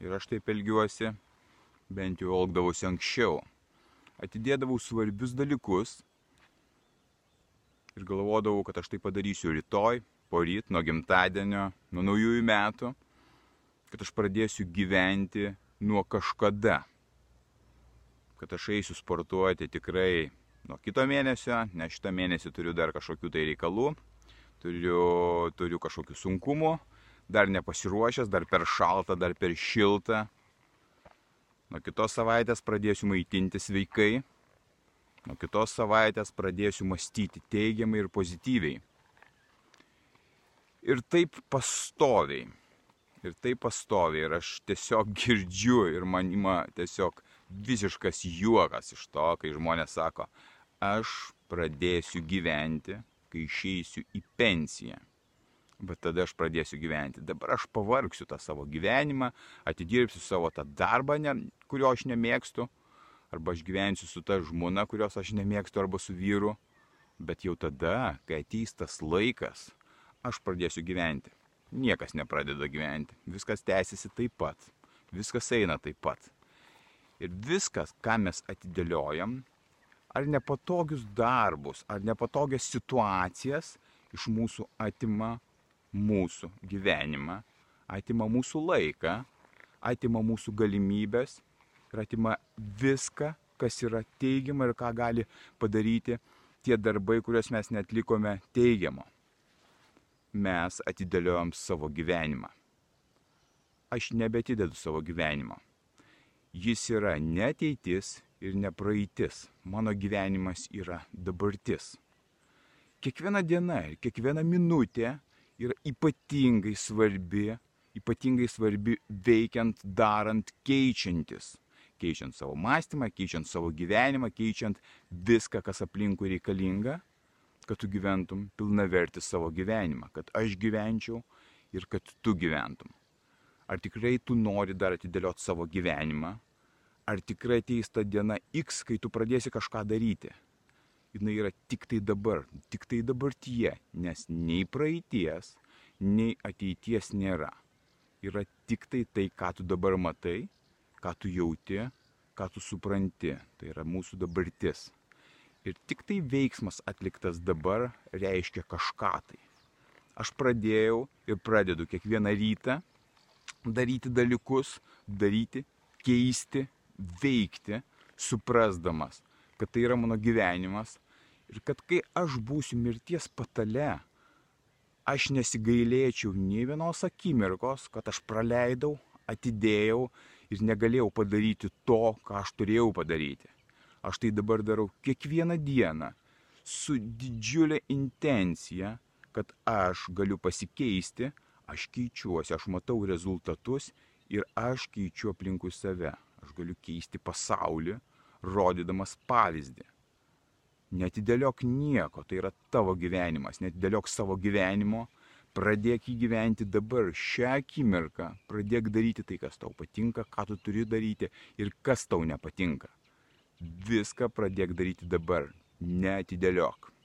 ir aš taip elgiuosi, bent jau elgdavausi anksčiau. Atidėdavau svarbius dalykus ir galvodavau, kad aš tai padarysiu rytoj, poryt, nuo gimtadienio, nuo naujųjų metų, kad aš pradėsiu gyventi nuo kažkada, kad aš eisiu sportuoti tikrai nuo kito mėnesio, nes šitą mėnesį turiu dar kažkokių tai reikalų, turiu, turiu kažkokių sunkumų, dar nepasiruošęs, dar per šalta, dar per šilta. Nuo kitos savaitės pradėsiu maitinti sveikai. Nuo kitos savaitės pradėsiu mąstyti teigiamai ir pozityviai. Ir taip pastoviai. Ir taip pastoviai. Ir aš tiesiog girdžiu ir man ima tiesiog visiškas juokas iš to, kai žmonės sako, aš pradėsiu gyventi, kai išeisiu į pensiją bet tada aš pradėsiu gyventi. Dabar aš pavargsiu tą savo gyvenimą, atidirbsiu savo tą darbą, ne, kurio aš nemėgstu, arba aš gyvensiu su ta žmona, kurios aš nemėgstu, arba su vyru, bet jau tada, kai ateis tas laikas, aš pradėsiu gyventi. Niekas nepradeda gyventi, viskas tęsiasi taip pat, viskas eina taip pat. Ir viskas, ką mes atidėliojam, ar nepatogius darbus, ar nepatogias situacijas iš mūsų atima mūsų gyvenimą, atima mūsų laiką, atima mūsų galimybės ir atima viską, kas yra teigiama ir ką gali padaryti tie darbai, kuriuos mes netlikome teigiamo. Mes atidėliojom savo gyvenimą. Aš nebetidedu savo gyvenimo. Jis yra ne ateitis ir ne praeitis. Mano gyvenimas yra dabartis. Kiekviena diena ir kiekviena minutė yra ypatingai svarbi, ypatingai svarbi veikiant, darant, keičiantis. Keičiant savo mąstymą, keičiant savo gyvenimą, keičiant viską, kas aplinkui reikalinga, kad tu gyventum pilnavertį savo gyvenimą, kad aš gyvenčiau ir kad tu gyventum. Ar tikrai tu nori dar atidėlioti savo gyvenimą? Ar tikrai ateis ta diena X, kai tu pradėsi kažką daryti? Jinai yra tik tai dabar, tik tai dabartyje, nes nei praeities, nei ateities nėra. Yra tik tai tai, ką tu dabar matai, ką tu jauti, ką tu supranti. Tai yra mūsų dabartis. Ir tik tai veiksmas atliktas dabar reiškia kažką tai. Aš pradėjau ir pradedu kiekvieną rytą daryti dalykus, daryti, keisti, veikti, suprasdamas, kad tai yra mano gyvenimas, Ir kad kai aš būsiu mirties patale, aš nesigailėčiau nei vienos akimirkos, kad aš praleidau, atidėjau ir negalėjau padaryti to, ką aš turėjau padaryti. Aš tai dabar darau kiekvieną dieną su didžiulė intencija, kad aš galiu pasikeisti, aš keičiuosi, aš matau rezultatus ir aš keičiu aplinkui save. Aš galiu keisti pasaulį, rodydamas pavyzdį. Netidėliok nieko, tai yra tavo gyvenimas, netidėliok savo gyvenimo, pradėk jį gyventi dabar, šią akimirką, pradėk daryti tai, kas tau patinka, ką tu turi daryti ir kas tau nepatinka. Viską pradėk daryti dabar, netidėliok.